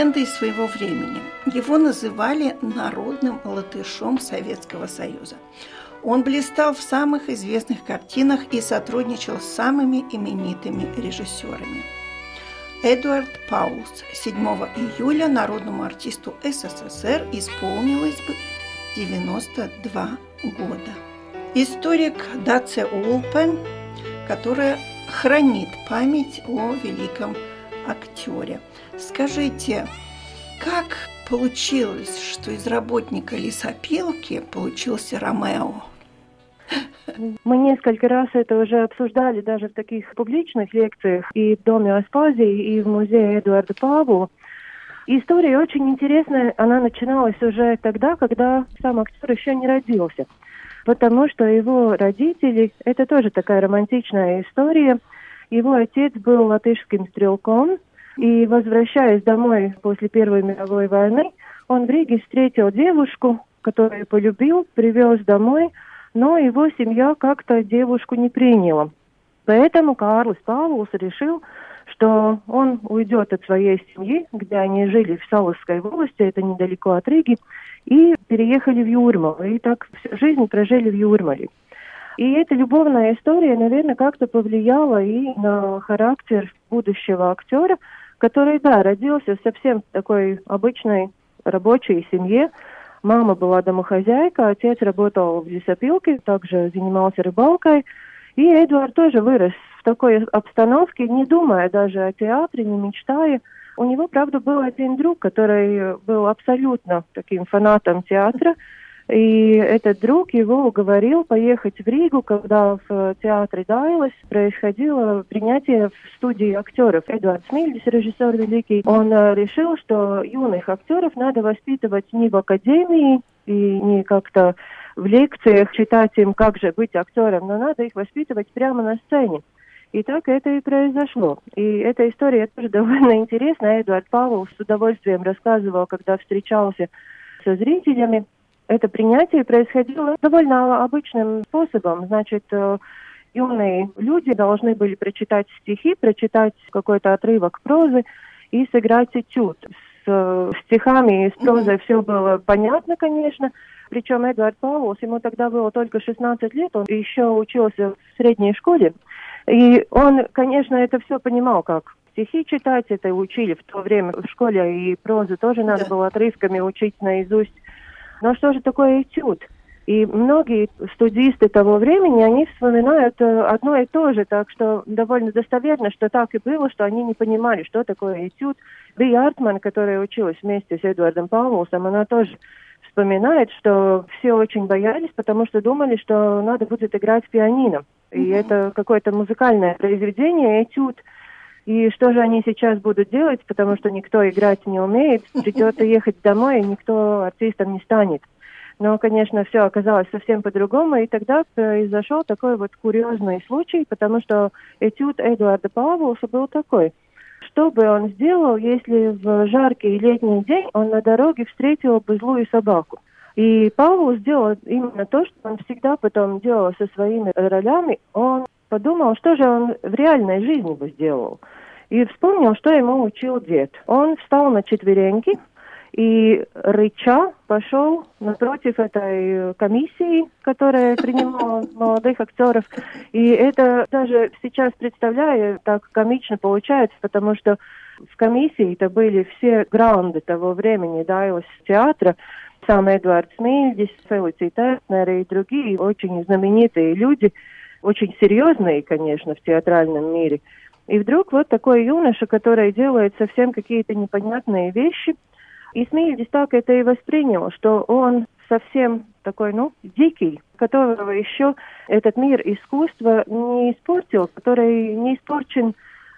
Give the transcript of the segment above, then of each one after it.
Легендой своего времени. Его называли народным латышом Советского Союза. Он блистал в самых известных картинах и сотрудничал с самыми именитыми режиссерами. Эдуард Паулс 7 июля народному артисту СССР исполнилось бы 92 года. Историк Даце Улпен, которая хранит память о великом актере. Скажите, как получилось, что из работника лесопилки получился Ромео? Мы несколько раз это уже обсуждали даже в таких публичных лекциях и в Доме Аспазии, и в музее Эдуарда Павла. История очень интересная. Она начиналась уже тогда, когда сам актер еще не родился. Потому что его родители, это тоже такая романтичная история, его отец был латышским стрелком, и, возвращаясь домой после Первой мировой войны, он в Риге встретил девушку, которую полюбил, привез домой, но его семья как-то девушку не приняла. Поэтому Карлос Павлус решил, что он уйдет от своей семьи, где они жили в Саловской волости, это недалеко от Риги, и переехали в Юрмалу. И так всю жизнь прожили в Юрмале. И эта любовная история, наверное, как-то повлияла и на характер будущего актера, который, да, родился совсем такой обычной рабочей семье. Мама была домохозяйка, отец работал в лесопилке, также занимался рыбалкой. И Эдуард тоже вырос в такой обстановке, не думая даже о театре, не мечтая. У него, правда, был один друг, который был абсолютно таким фанатом театра, и этот друг его уговорил поехать в Ригу, когда в театре Дайлас происходило принятие в студии актеров. Эдуард Смильдис, режиссер великий, он э, решил, что юных актеров надо воспитывать не в академии и не как-то в лекциях читать им, как же быть актером, но надо их воспитывать прямо на сцене. И так это и произошло. И эта история тоже довольно интересная. Эдуард Павел с удовольствием рассказывал, когда встречался со зрителями это принятие происходило довольно обычным способом. Значит, э, юные люди должны были прочитать стихи, прочитать какой-то отрывок прозы и сыграть этюд. С э, стихами и с прозой все было понятно, конечно. Причем Эдуард Паулс, ему тогда было только 16 лет, он еще учился в средней школе. И он, конечно, это все понимал, как стихи читать, это учили в то время в школе, и прозу тоже надо было отрывками учить наизусть. Но что же такое этюд? И многие студисты того времени, они вспоминают э, одно и то же, так что довольно достоверно, что так и было, что они не понимали, что такое этюд. Би Артман, которая училась вместе с Эдуардом Павлусом, она тоже вспоминает, что все очень боялись, потому что думали, что надо будет играть пианино. И mm-hmm. это какое-то музыкальное произведение, этюд. И что же они сейчас будут делать, потому что никто играть не умеет, придется ехать домой, и никто артистом не станет. Но, конечно, все оказалось совсем по-другому, и тогда произошел такой вот курьезный случай, потому что этюд Эдуарда Павлуса был такой. Что бы он сделал, если в жаркий летний день он на дороге встретил бы злую собаку? И Павел сделал именно то, что он всегда потом делал со своими ролями. Он подумал, что же он в реальной жизни бы сделал. И вспомнил, что ему учил дед. Он встал на четвереньки и рыча пошел напротив этой комиссии, которая принимала молодых актеров. И это даже сейчас представляю, так комично получается, потому что в комиссии это были все гранды того времени, да, из театра, сам Эдуард Смильдис, Фелиций Тернер и другие очень знаменитые люди – очень серьезные, конечно, в театральном мире. И вдруг вот такой юноша, который делает совсем какие-то непонятные вещи, и Смильдис так это и воспринял, что он совсем такой, ну, дикий, которого еще этот мир искусства не испортил, который не испорчен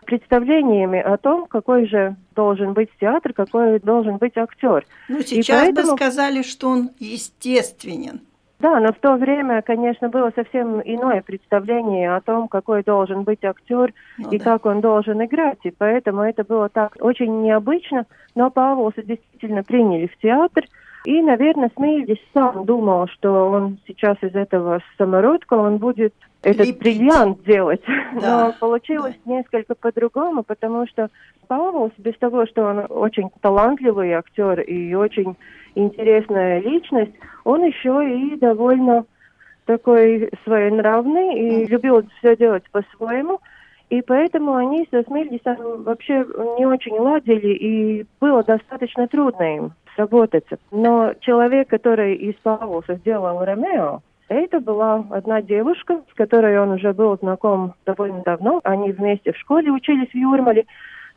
представлениями о том, какой же должен быть театр, какой должен быть актер. Ну, сейчас поэтому... бы сказали, что он естественен. Да, но в то время, конечно, было совсем иное представление о том, какой должен быть актер ну, и да. как он должен играть. И поэтому это было так очень необычно. Но Павлоса действительно приняли в театр. И, наверное, Смильдис сам думал, что он сейчас из этого самородка, он будет этот Лепить. бриллиант делать. Да. Но получилось да. несколько по-другому, потому что Павлос, без того, что он очень талантливый актер и очень интересная личность, он еще и довольно такой своенравный и любил все делать по-своему. И поэтому они со Смельдисом вообще не очень ладили, и было достаточно трудно им сработаться. Но человек, который из Павлоса сделал Ромео, это была одна девушка, с которой он уже был знаком довольно давно. Они вместе в школе учились в Юрмале.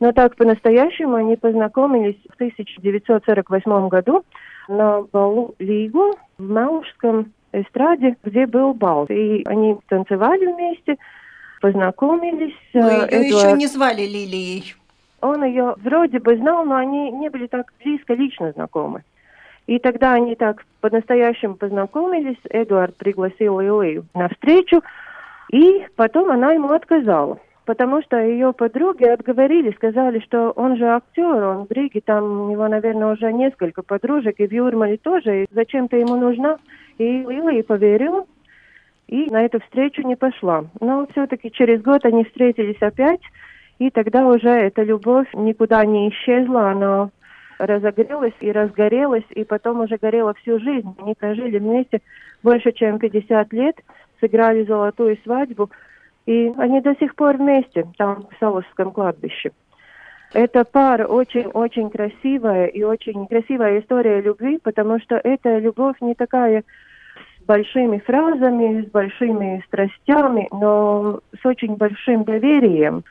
Но так по-настоящему они познакомились в 1948 году на балу Лигу в Мелужском эстраде, где был бал. И они танцевали вместе, познакомились. Но ее Эдуард... еще не звали Лилией. Он ее вроде бы знал, но они не были так близко лично знакомы. И тогда они так по-настоящему познакомились. Эдуард пригласил Лилию на встречу, и потом она ему отказала потому что ее подруги отговорили, сказали, что он же актер, он в Риге, там у него, наверное, уже несколько подружек, и в Юрмале тоже, и зачем ты ему нужна? И Лила и поверила, и на эту встречу не пошла. Но все-таки через год они встретились опять, и тогда уже эта любовь никуда не исчезла, она разогрелась и разгорелась, и потом уже горела всю жизнь. Они прожили вместе больше, чем 50 лет, сыграли золотую свадьбу – и они до сих пор вместе, там, в Саловском кладбище. Эта пара очень-очень красивая и очень красивая история любви, потому что эта любовь не такая с большими фразами, с большими страстями, но с очень большим доверием,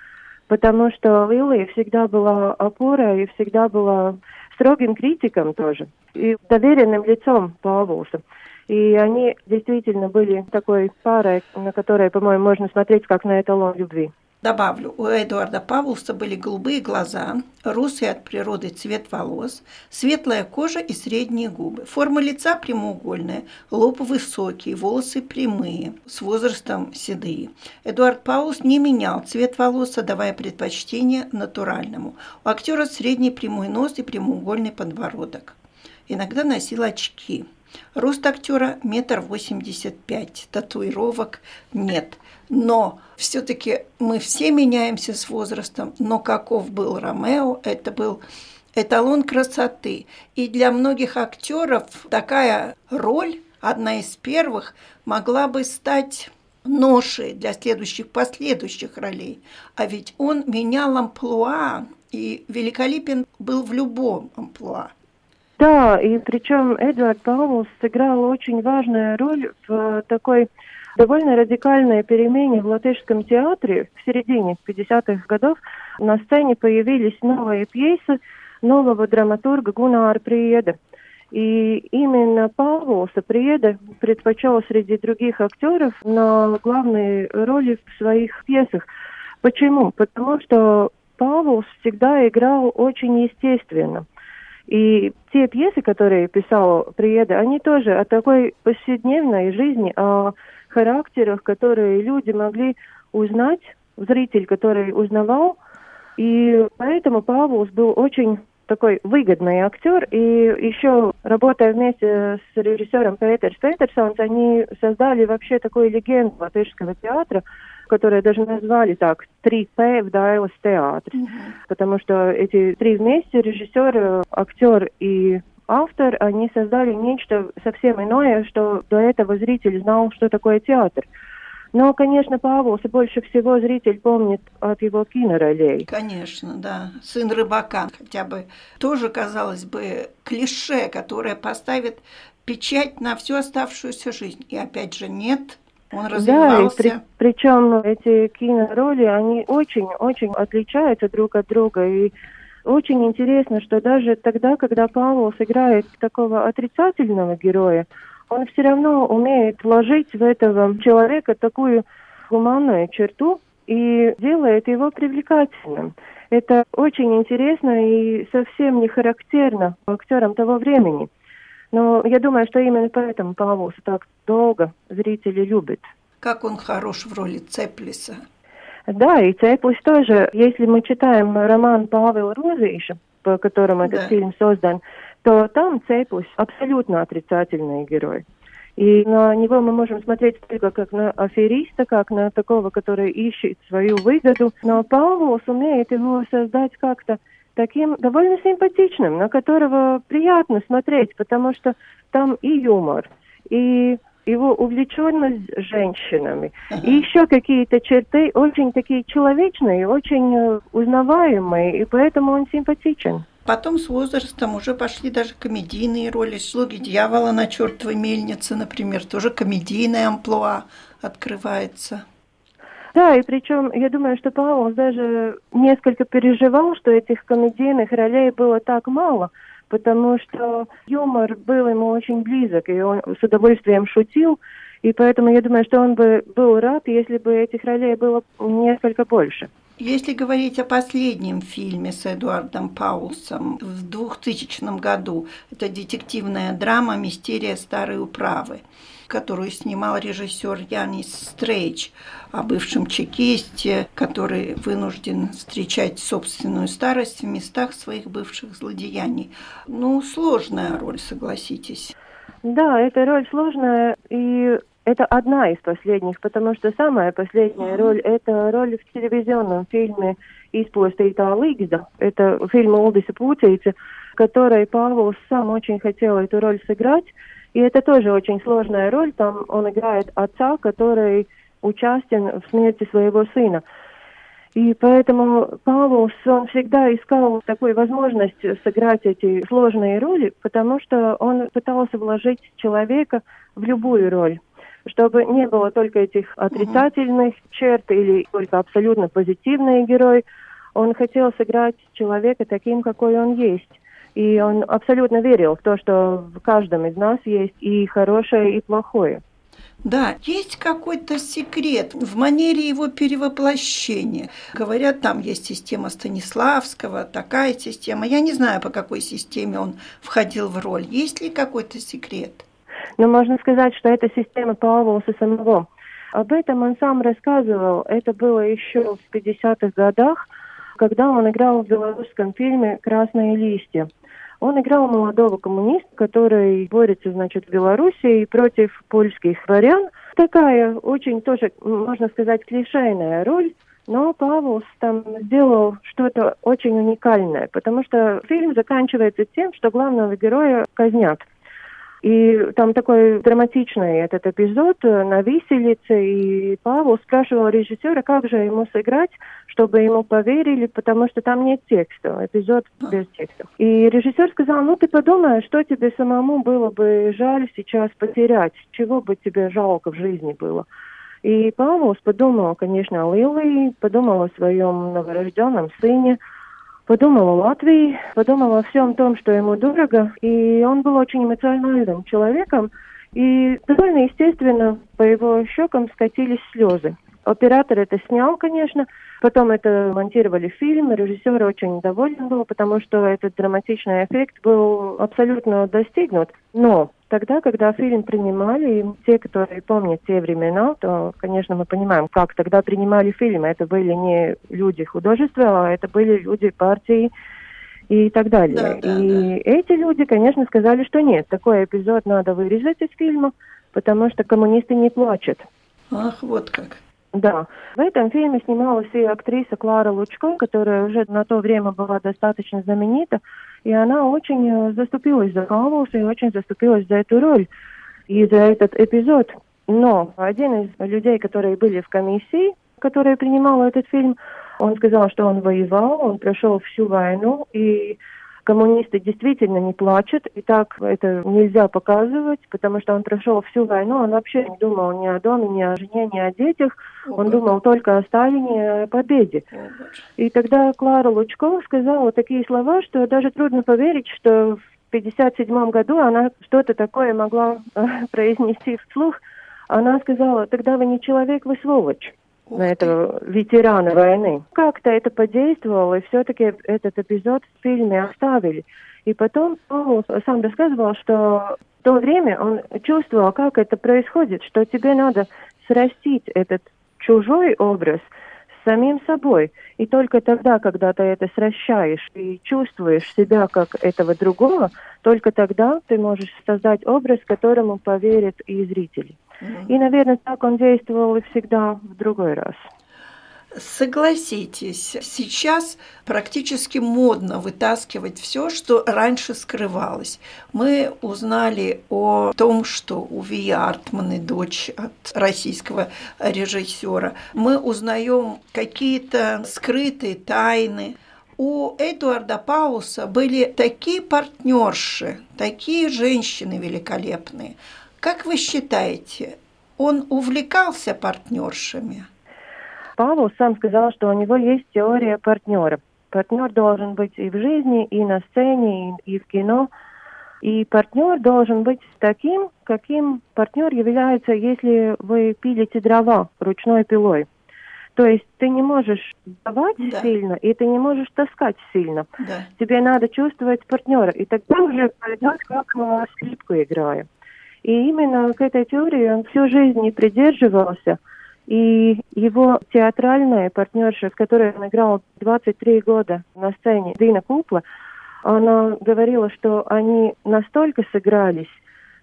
потому что Лилия всегда была опорой и всегда была строгим критиком тоже, и доверенным лицом Павлуса. И они действительно были такой парой, на которой, по-моему, можно смотреть как на эталон любви. Добавлю, у Эдуарда Павлуса были голубые глаза, русый от природы цвет волос, светлая кожа и средние губы. Форма лица прямоугольная, лоб высокий, волосы прямые, с возрастом седые. Эдуард Паулус не менял цвет волос, давая предпочтение натуральному. У актера средний прямой нос и прямоугольный подбородок. Иногда носил очки – Рост актера метр восемьдесят пять, татуировок нет. Но все-таки мы все меняемся с возрастом, но каков был Ромео, это был эталон красоты. И для многих актеров такая роль, одна из первых, могла бы стать ношей для следующих последующих ролей. А ведь он менял амплуа и великолепен был в любом амплуа. Да, и причем Эдвард Паулс сыграл очень важную роль в такой довольно радикальной перемене в латышском театре в середине 50-х годов. На сцене появились новые пьесы нового драматурга Гунара Приеда. И именно Павлоса Приеда предпочел среди других актеров на главные роли в своих пьесах. Почему? Потому что Павлос всегда играл очень естественно – и те пьесы, которые писал Приеда, они тоже о такой повседневной жизни, о характерах, которые люди могли узнать, зритель, который узнавал. И поэтому Павлус был очень такой выгодный актер. И еще работая вместе с режиссером Петерс Петерсонс, они создали вообще такую легенду латышского театра, которые даже назвали так «Три П в Дайлас театре», mm-hmm. потому что эти три вместе, режиссер, актер и автор, они создали нечто совсем иное, что до этого зритель знал, что такое театр. Но, конечно, Павлоса больше всего зритель помнит от его киноролей. Конечно, да. Сын рыбака хотя бы тоже, казалось бы, клише, которое поставит печать на всю оставшуюся жизнь. И опять же, нет, Он развивался. Да, и при, причем эти кинороли, они очень-очень отличаются друг от друга. И очень интересно, что даже тогда, когда Павел сыграет такого отрицательного героя, он все равно умеет вложить в этого человека такую гуманную черту и делает его привлекательным. Это очень интересно и совсем не характерно актерам того времени. Но я думаю, что именно поэтому Павловса так долго зрители любят. Как он хорош в роли Цеплиса. Да, и Цеплис тоже. Если мы читаем роман Павла Розыша, по которому этот да. фильм создан, то там Цеплис абсолютно отрицательный герой. И на него мы можем смотреть только как на афериста, как на такого, который ищет свою выгоду. Но Павлов умеет его создать как-то таким довольно симпатичным, на которого приятно смотреть, потому что там и юмор, и его увлеченность женщинами, и еще какие-то черты очень такие человечные, очень э, узнаваемые, и поэтому он симпатичен. Потом с возрастом уже пошли даже комедийные роли. «Слуги дьявола» на чертовой мельнице, например, тоже комедийная амплуа открывается. Да, и причем я думаю, что Павел даже несколько переживал, что этих комедийных ролей было так мало, потому что юмор был ему очень близок, и он с удовольствием шутил, и поэтому я думаю, что он бы был рад, если бы этих ролей было несколько больше. Если говорить о последнем фильме с Эдуардом Паулсом в 2000 году, это детективная драма «Мистерия старой управы», которую снимал режиссер Янис Стрейч о бывшем чекисте, который вынужден встречать собственную старость в местах своих бывших злодеяний. Ну, сложная роль, согласитесь. Да, эта роль сложная, и это одна из последних, потому что самая последняя роль – это роль в телевизионном фильме «Изпластītā līgzda». Это фильм Улдиса Путейца, который Павел сам очень хотел эту роль сыграть. И это тоже очень сложная роль. Там он играет отца, который участен в смерти своего сына. И поэтому Павел, он всегда искал такую возможность сыграть эти сложные роли, потому что он пытался вложить человека в любую роль чтобы не было только этих отрицательных черт или только абсолютно позитивный герой. Он хотел сыграть человека таким, какой он есть. И он абсолютно верил в то, что в каждом из нас есть и хорошее, и плохое. Да, есть какой-то секрет в манере его перевоплощения. Говорят, там есть система Станиславского, такая система. Я не знаю, по какой системе он входил в роль. Есть ли какой-то секрет? Но можно сказать, что это система Павловса самого. Об этом он сам рассказывал. Это было еще в 50-х годах, когда он играл в белорусском фильме «Красные листья». Он играл молодого коммуниста, который борется, значит, в Белоруссии против польских дворян. Такая очень тоже, можно сказать, клишейная роль. Но Павловс там сделал что-то очень уникальное, потому что фильм заканчивается тем, что главного героя казнят. И там такой драматичный этот эпизод э, на виселице, и Павел спрашивал режиссера, как же ему сыграть, чтобы ему поверили, потому что там нет текста, эпизод без текста. И режиссер сказал, ну ты подумай, что тебе самому было бы жаль сейчас потерять, чего бы тебе жалко в жизни было. И Павел подумал, конечно, о Лилии, подумал о своем новорожденном сыне, подумал о Латвии, подумал о всем том, что ему дорого, и он был очень эмоциональным человеком, и довольно естественно по его щекам скатились слезы. Оператор это снял, конечно, потом это монтировали фильм, режиссер очень доволен был, потому что этот драматичный эффект был абсолютно достигнут. Но тогда, когда фильм принимали, те, которые помнят те времена, то, конечно, мы понимаем, как тогда принимали фильм. Это были не люди художества, а это были люди партии и так далее. Да, да, и да. эти люди, конечно, сказали, что нет, такой эпизод надо вырезать из фильма, потому что коммунисты не плачут. Ах, вот как. Да. В этом фильме снималась и актриса Клара Лучко, которая уже на то время была достаточно знаменита, и она очень э, заступилась за Павловса и очень заступилась за эту роль и за этот эпизод. Но один из людей, которые были в комиссии, которая принимала этот фильм, он сказал, что он воевал, он прошел всю войну, и коммунисты действительно не плачут, и так это нельзя показывать, потому что он прошел всю войну, он вообще не думал ни о доме, ни о жене, ни о детях, о, он думал только о Сталине, о победе. О, и тогда Клара Лучкова сказала такие слова, что даже трудно поверить, что в 1957 году она что-то такое могла э, произнести вслух. Она сказала, тогда вы не человек, вы сволочь на этого ветерана войны. Как-то это подействовало, и все-таки этот эпизод в фильме оставили. И потом Павел сам рассказывал, что в то время он чувствовал, как это происходит, что тебе надо срастить этот чужой образ с самим собой. И только тогда, когда ты это сращаешь и чувствуешь себя как этого другого, только тогда ты можешь создать образ, которому поверят и зрители. И, наверное, так он действовал и всегда в другой раз. Согласитесь, сейчас практически модно вытаскивать все, что раньше скрывалось. Мы узнали о том, что у Вии Артманы, дочь от российского режиссера, мы узнаем какие-то скрытые тайны. У Эдуарда Пауса были такие партнерши, такие женщины великолепные. Как вы считаете, он увлекался партнершами? Павел сам сказал, что у него есть теория партнера. Партнер должен быть и в жизни, и на сцене, и, в кино. И партнер должен быть таким, каким партнер является, если вы пилите дрова ручной пилой. То есть ты не можешь давать да. сильно, и ты не можешь таскать сильно. Да. Тебе надо чувствовать партнера, и тогда уже пойдет как скрипку играя. И именно к этой теории он всю жизнь не придерживался – и его театральная партнерша, с которой он играл 23 года на сцене, Дина Купла, она говорила, что они настолько сыгрались,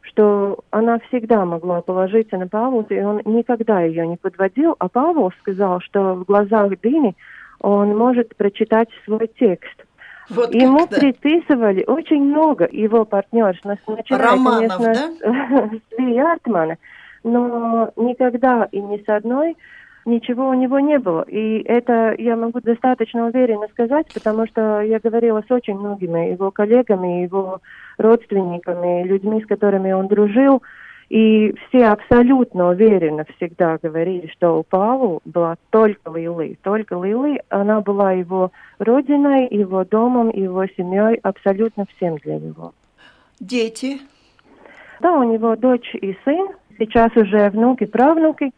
что она всегда могла положиться на Павла, и он никогда ее не подводил. А Павел сказал, что в глазах Дины он может прочитать свой текст. Вот Ему как-то. приписывали очень много его партнерш, начиная, Романов, конечно, да? с Ли Артмана но никогда и ни с одной ничего у него не было. И это я могу достаточно уверенно сказать, потому что я говорила с очень многими его коллегами, его родственниками, людьми, с которыми он дружил. И все абсолютно уверенно всегда говорили, что у Павла была только Лилы. Только Лилы, она была его родиной, его домом, его семьей, абсолютно всем для него. Дети? Да, у него дочь и сын, Сейчас уже внуки, правнуки,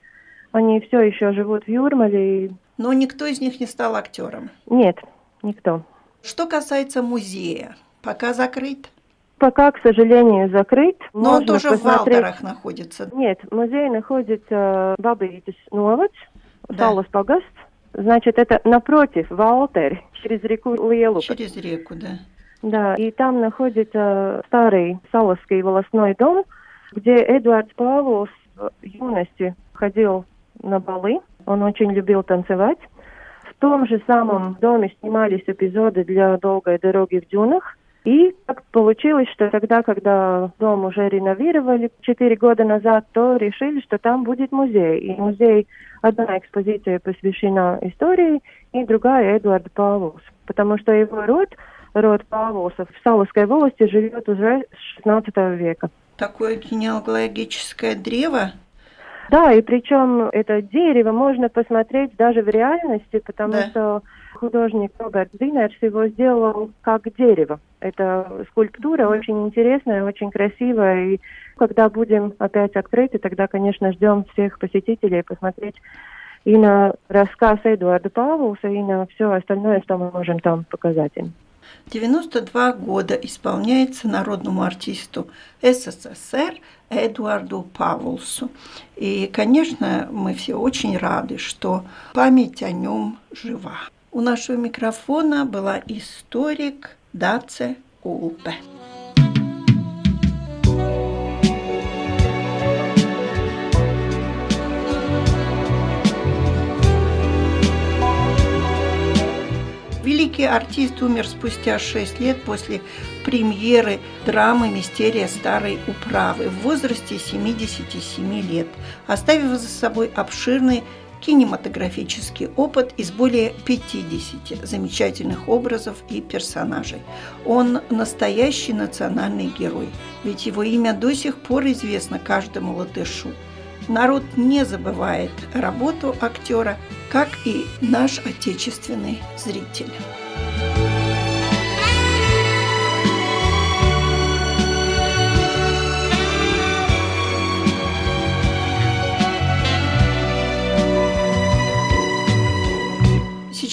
они все еще живут в Юрмале. Но никто из них не стал актером? Нет, никто. Что касается музея, пока закрыт? Пока, к сожалению, закрыт. Но Можно он тоже посмотреть... в Валдорах находится? Нет, музей находится в Бабовитис Новац, да. Салас Пагаст. Значит, это напротив Валтер, через реку Лиелупа. Через реку, да. Да, и там находится старый Саласский волосной дом – где Эдуард Павлов в юности ходил на балы. Он очень любил танцевать. В том же самом доме снимались эпизоды для «Долгой дороги в дюнах». И так получилось, что тогда, когда дом уже реновировали четыре года назад, то решили, что там будет музей. И музей, одна экспозиция посвящена истории, и другая Эдуард Павловс. Потому что его род, род Павловсов в Саловской волости живет уже с 16 века такое генеалогическое древо. Да, и причем это дерево можно посмотреть даже в реальности, потому да. что художник Роберт Динерс его сделал как дерево. Это скульптура очень интересная, очень красивая. И когда будем опять открыты, тогда, конечно, ждем всех посетителей посмотреть и на рассказ Эдуарда Павлуса, и на все остальное, что мы можем там показать им. 92 года исполняется народному артисту СССР Эдуарду Павлсу. И, конечно, мы все очень рады, что память о нем жива. У нашего микрофона была историк Даце Улпе. Великий артист умер спустя 6 лет после премьеры драмы «Мистерия старой управы» в возрасте 77 лет, оставив за собой обширный кинематографический опыт из более 50 замечательных образов и персонажей. Он настоящий национальный герой, ведь его имя до сих пор известно каждому латышу. Народ не забывает работу актера, как и наш отечественный зритель.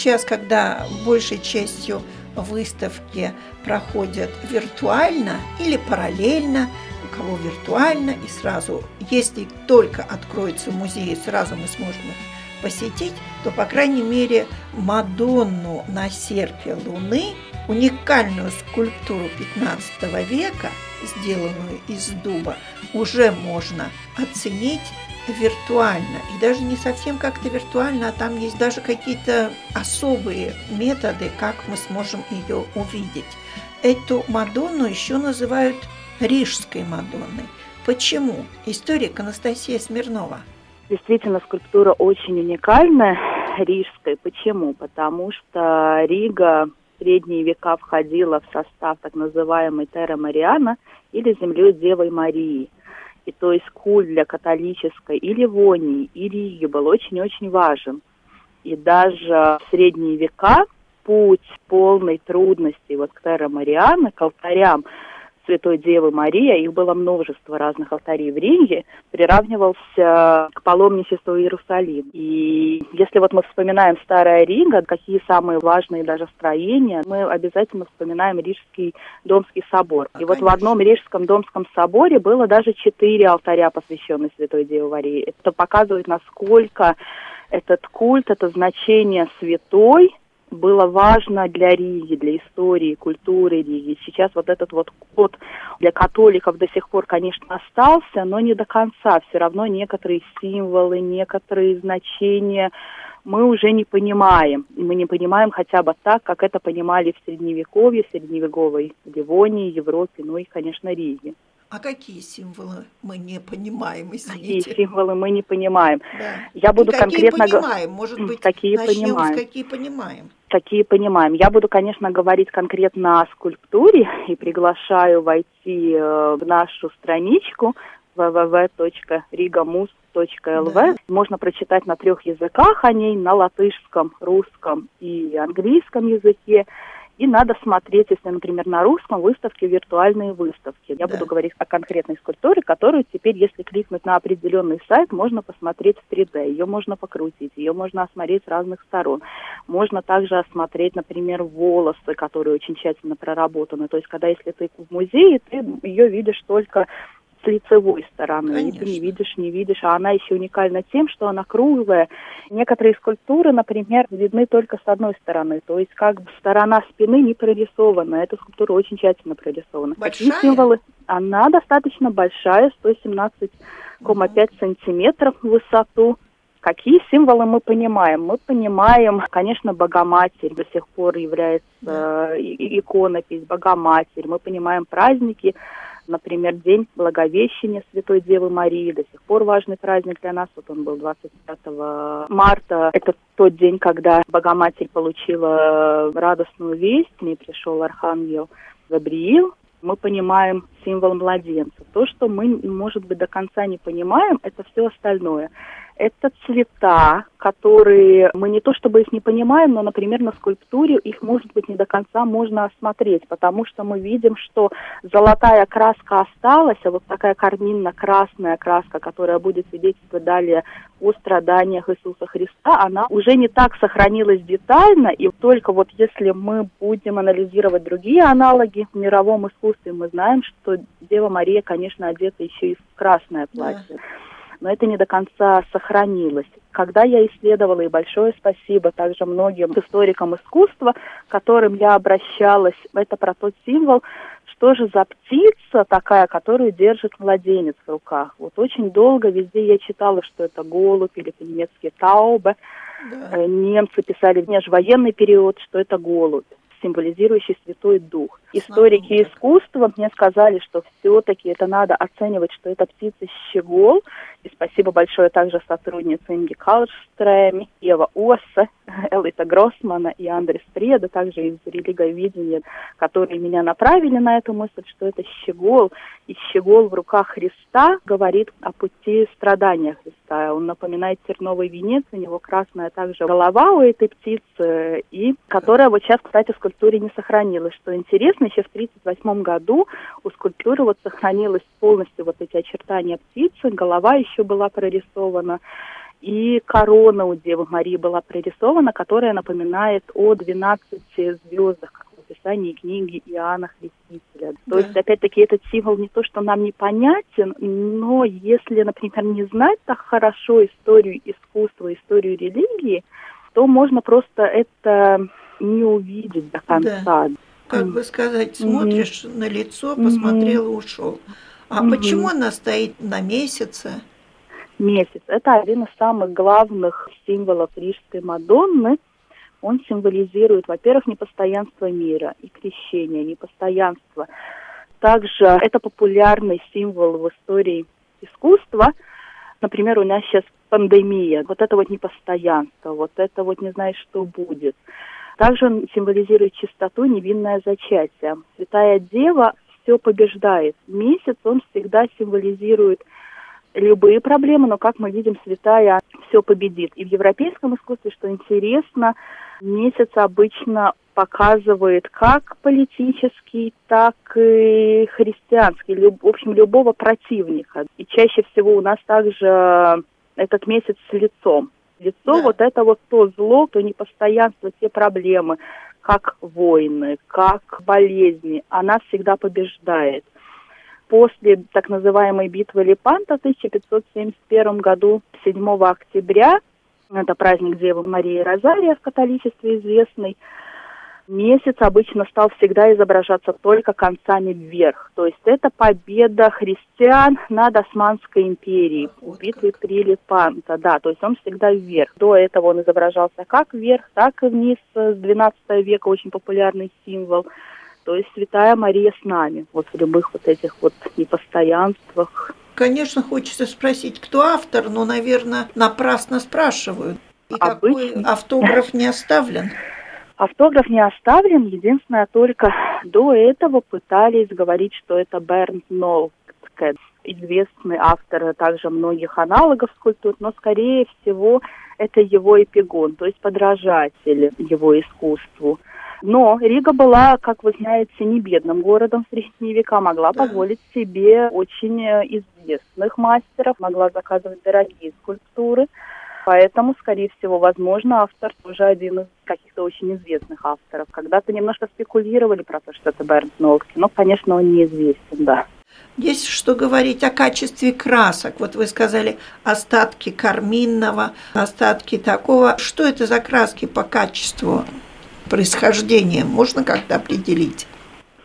Сейчас, когда большей частью выставки проходят виртуально или параллельно, у кого виртуально, и сразу, если только откроется музей, сразу мы сможем их посетить, то, по крайней мере, Мадонну на серпе Луны, уникальную скульптуру 15 века, сделанную из дуба, уже можно оценить виртуально. И даже не совсем как-то виртуально, а там есть даже какие-то особые методы, как мы сможем ее увидеть. Эту Мадонну еще называют Рижской Мадонной. Почему? Историк Анастасия Смирнова. Действительно, скульптура очень уникальная, рижская. Почему? Потому что Рига в средние века входила в состав так называемой Терра Мариана или землей Девы Марии – и то есть культ для католической и Ливонии, и Риги был очень-очень важен. И даже в средние века путь полной трудности вот к Терра Марианы, к алтарям, Святой Девы Марии, их было множество разных алтарей в Риге, приравнивался к паломничеству Иерусалим. И если вот мы вспоминаем Старая Рига, какие самые важные даже строения, мы обязательно вспоминаем Рижский Домский собор. И вот в одном Рижском Домском соборе было даже четыре алтаря, посвященные Святой Деве Марии. Это показывает, насколько этот культ, это значение святой, было важно для Риги, для истории, культуры Риги. Сейчас вот этот вот код для католиков до сих пор, конечно, остался, но не до конца. Все равно некоторые символы, некоторые значения мы уже не понимаем. Мы не понимаем хотя бы так, как это понимали в Средневековье, Средневековой Ливонии, Европе, ну и, конечно, Риге. А какие символы мы не понимаем, извините? Какие символы мы не понимаем? Да. Я буду и какие конкретно... понимаем? Может быть, какие понимаем? с какие понимаем? Какие понимаем. Я буду, конечно, говорить конкретно о скульптуре и приглашаю войти э, в нашу страничку www.rigamus.lv. Да. Можно прочитать на трех языках о ней, на латышском, русском и английском языке. И надо смотреть, если, например, на русском выставке виртуальные выставки. Я да. буду говорить о конкретной скульптуре, которую теперь, если кликнуть на определенный сайт, можно посмотреть в 3D. Ее можно покрутить, ее можно осмотреть с разных сторон. Можно также осмотреть, например, волосы, которые очень тщательно проработаны. То есть, когда если ты в музее, ты ее видишь только с лицевой стороны. Конечно. И ты не видишь, не видишь. А она еще уникальна тем, что она круглая. Некоторые скульптуры, например, видны только с одной стороны. То есть как бы сторона спины не прорисована. Эта скульптура очень тщательно прорисована. Большая? Какие символы? Она достаточно большая, 117,5 угу. сантиметров в высоту. Какие символы мы понимаем? Мы понимаем, конечно, Богоматерь до сих пор является э, иконопись, Богоматерь. Мы понимаем праздники, Например, День Благовещения Святой Девы Марии, до сих пор важный праздник для нас. Вот он был 25 марта. Это тот день, когда Богоматерь получила радостную весть, к ней пришел Архангел Габриил, мы понимаем символ младенца. То, что мы, может быть, до конца не понимаем, это все остальное это цвета, которые мы не то чтобы их не понимаем, но, например, на скульптуре их, может быть, не до конца можно осмотреть, потому что мы видим, что золотая краска осталась, а вот такая карминно-красная краска, которая будет свидетельствовать далее о страданиях Иисуса Христа, она уже не так сохранилась детально, и только вот если мы будем анализировать другие аналоги в мировом искусстве, мы знаем, что Дева Мария, конечно, одета еще и в красное платье. Да но это не до конца сохранилось. Когда я исследовала, и большое спасибо также многим историкам искусства, к которым я обращалась, это про тот символ, что же за птица такая, которую держит младенец в руках. Вот очень долго везде я читала, что это голубь или по-немецки таубе. Да. Э, немцы писали в межвоенный период, что это голубь, символизирующий Святой Дух – историки искусства мне сказали, что все-таки это надо оценивать, что это птица щегол. И спасибо большое также сотрудницам Инги Калшстрем, Ева Оса, Элита Гроссмана и Андрес Преда, также из религоведения, которые меня направили на эту мысль, что это щегол. И щегол в руках Христа говорит о пути страдания Христа. Он напоминает терновый венец, у него красная также голова у этой птицы, и которая вот сейчас, кстати, в скульптуре не сохранилась. Что интересно, еще в 1938 году у скульптуры вот сохранилась полностью вот эти очертания птицы, голова еще была прорисована и корона у Девы Марии была прорисована, которая напоминает о 12 звездах, описании книги Иоанна Христителя. Да. То есть, опять-таки, этот символ не то, что нам непонятен, но если, например, не знать так хорошо историю искусства, историю религии, то можно просто это не увидеть до конца. Да. Как бы сказать, смотришь mm-hmm. на лицо, посмотрел mm-hmm. и ушел. А mm-hmm. почему она стоит на месяце? месяц. Это один из самых главных символов Рижской Мадонны. Он символизирует, во-первых, непостоянство мира и крещение, непостоянство. Также это популярный символ в истории искусства. Например, у нас сейчас пандемия, вот это вот непостоянство, вот это вот не знаешь, что будет. Также он символизирует чистоту, невинное зачатие. Святая Дева все побеждает. Месяц он всегда символизирует любые проблемы, но, как мы видим, святая все победит. И в европейском искусстве, что интересно, месяц обычно показывает как политический, так и христианский, люб, в общем, любого противника. И чаще всего у нас также этот месяц с лицом. Лицо да. вот это вот то зло, то непостоянство, те проблемы, как войны, как болезни, она всегда побеждает после так называемой битвы Лепанта в 1571 году, 7 октября, это праздник Девы Марии Розария в католичестве известный, месяц обычно стал всегда изображаться только концами вверх. То есть это победа христиан над Османской империей в битве при Лепанто. Да, то есть он всегда вверх. До этого он изображался как вверх, так и вниз. С 12 века очень популярный символ. То есть Святая Мария с нами, вот в любых вот этих вот непостоянствах. Конечно, хочется спросить, кто автор, но, наверное, напрасно спрашивают. И Обычно. какой автограф не оставлен? Автограф не оставлен, единственное, только до этого пытались говорить, что это Бернт Нолкет, известный автор также многих аналогов скульптур, но, скорее всего, это его эпигон, то есть подражатель его искусству. Но Рига была, как вы знаете, не бедным городом в средние века, могла да. позволить себе очень э, известных мастеров, могла заказывать дорогие скульптуры. Поэтому, скорее всего, возможно, автор тоже один из каких-то очень известных авторов. Когда-то немножко спекулировали про то, что это Бернт Нолки, но, конечно, он неизвестен, да. Есть что говорить о качестве красок. Вот вы сказали остатки карминного, остатки такого. Что это за краски по качеству? Происхождения можно как-то определить?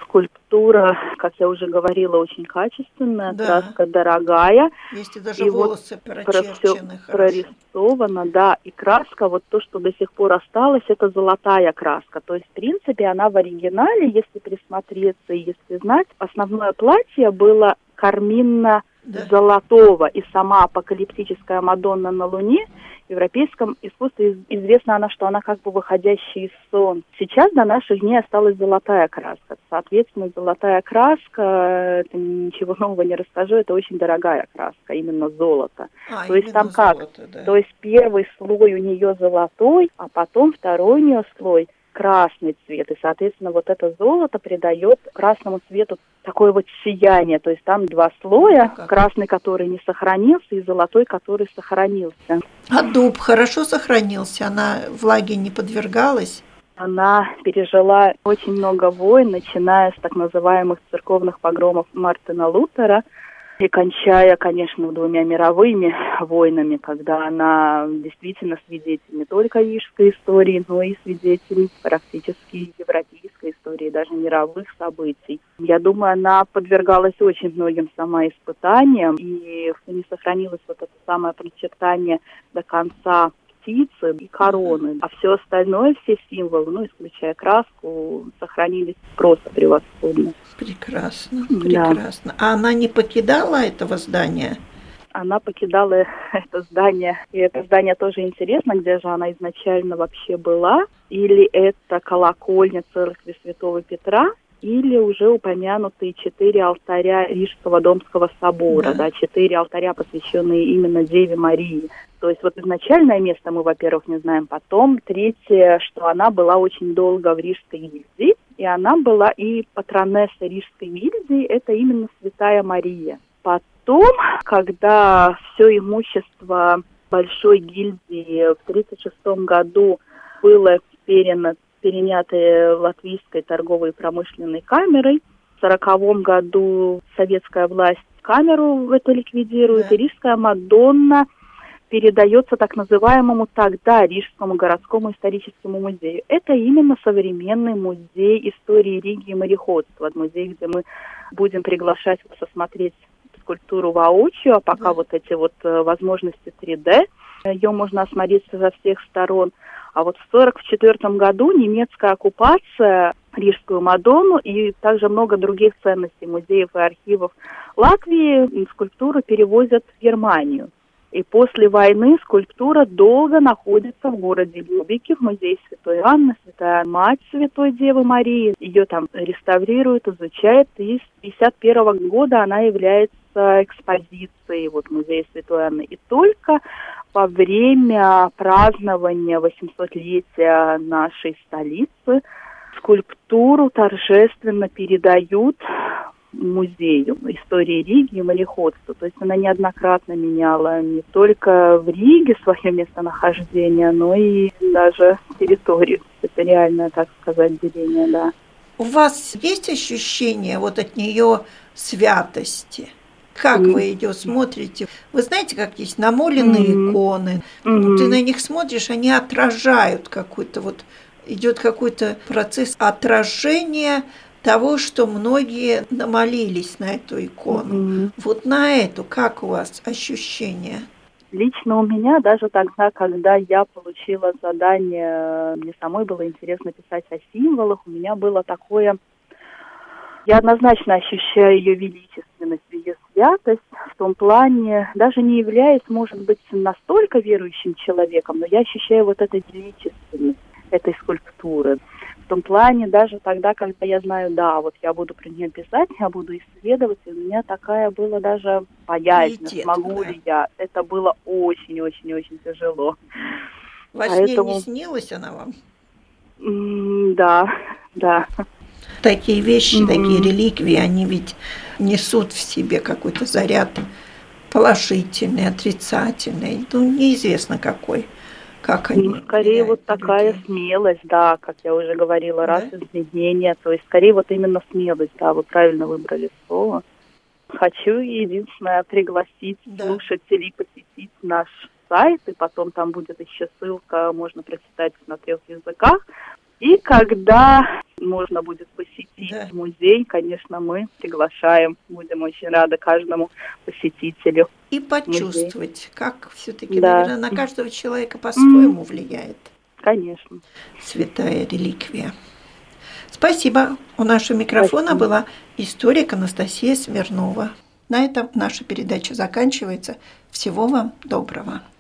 Скульптура, как я уже говорила, очень качественная, да. краска дорогая. Есть и даже и волосы вот прочерчены. прорисовано, да. И краска, вот то, что до сих пор осталось, это золотая краска. То есть, в принципе, она в оригинале, если присмотреться и если знать, основное платье было карминно да. золотого, и сама апокалиптическая Мадонна на Луне в европейском искусстве известна она, что она как бы выходящий из сон. Сейчас до наших дней осталась золотая краска. Соответственно, золотая краска, это ничего нового не расскажу, это очень дорогая краска, именно золото. А, То есть там золото, как? Да. То есть первый слой у нее золотой, а потом второй у нее слой красный цвет. И, соответственно, вот это золото придает красному цвету такое вот сияние. То есть там два слоя, как? красный, который не сохранился, и золотой, который сохранился. А дуб хорошо сохранился? Она влаге не подвергалась? Она пережила очень много войн, начиная с так называемых церковных погромов Мартина Лутера – и кончая, конечно, двумя мировыми войнами, когда она действительно свидетель не только рижской истории, но и свидетель практически европейской истории, даже мировых событий. Я думаю, она подвергалась очень многим сама испытаниям, и не сохранилось вот это самое прочертание до конца птицы и короны. А все остальное, все символы, ну, исключая краску, сохранились просто превосходно. Прекрасно, прекрасно. Да. А она не покидала этого здания? она покидала это здание. И это здание тоже интересно, где же она изначально вообще была. Или это колокольня церкви Святого Петра, или уже упомянутые четыре алтаря Рижского Домского собора, да. да, четыре алтаря, посвященные именно Деве Марии. То есть вот изначальное место мы, во-первых, не знаем, потом третье, что она была очень долго в Рижской гильдии, и она была и патронесса Рижской гильдии, это именно Святая Мария. Потом, когда все имущество Большой гильдии в 1936 году было перено переняты Латвийской торговой и промышленной камерой. В 1940 году советская власть камеру эту ликвидирует, да. и Рижская Мадонна передается так называемому тогда Рижскому городскому историческому музею. Это именно современный музей истории Риги и мореходства, музей, где мы будем приглашать вас осмотреть скульптуру воочию, а пока да. вот эти вот э, возможности 3D, ее можно осмотреть со всех сторон – а вот в 1944 году немецкая оккупация Рижскую Мадонну и также много других ценностей музеев и архивов Латвии скульптуру перевозят в Германию. И после войны скульптура долго находится в городе Любике, в музее Святой Анны, Святая Мать Святой Девы Марии. Ее там реставрируют, изучают, и с 1951 года она является экспозицией вот, музея Святой Анны. И только во время празднования 800-летия нашей столицы скульптуру торжественно передают музею истории Риги и мореходства. То есть она неоднократно меняла не только в Риге свое местонахождение, но и даже территорию. Это реальное, так сказать, деление, да. У вас есть ощущение вот от нее святости? Как mm. вы ее смотрите? Вы знаете, как есть намоленные mm. иконы. Mm. Ты на них смотришь, они отражают какой-то вот идет какой-то процесс отражения того, что многие намолились на эту икону. Mm-hmm. Вот на эту как у вас ощущение? Лично у меня даже тогда, когда я получила задание, мне самой было интересно писать о символах, у меня было такое я однозначно ощущаю ее величественность, ее святость в том плане, даже не являясь, может быть, настолько верующим человеком, но я ощущаю вот эту величественность этой скульптуры. В том плане, даже тогда, когда я знаю, да, вот я буду про нее писать, я буду исследовать, и у меня такая была даже боязнь, смогу да. ли я. Это было очень-очень-очень тяжело. Во Поэтому... не снилась она вам? Mm, да, да такие вещи, mm-hmm. такие реликвии, они ведь несут в себе какой-то заряд положительный, отрицательный, ну, неизвестно какой. Как они ну, скорее вот такая людей. смелость, да, как я уже говорила, да? раз изменения, то есть скорее вот именно смелость, да, вы правильно выбрали слово. Хочу единственное пригласить да. слушателей посетить наш сайт, и потом там будет еще ссылка, можно прочитать на трех языках. И когда можно будет посетить да. музей, конечно, мы приглашаем, будем очень рады каждому посетителю. И почувствовать, музей. как все-таки, да. наверное, на каждого человека по-своему mm. влияет. Конечно. Святая реликвия. Спасибо. У нашего микрофона Спасибо. была историк Анастасия Смирнова. На этом наша передача заканчивается. Всего вам доброго.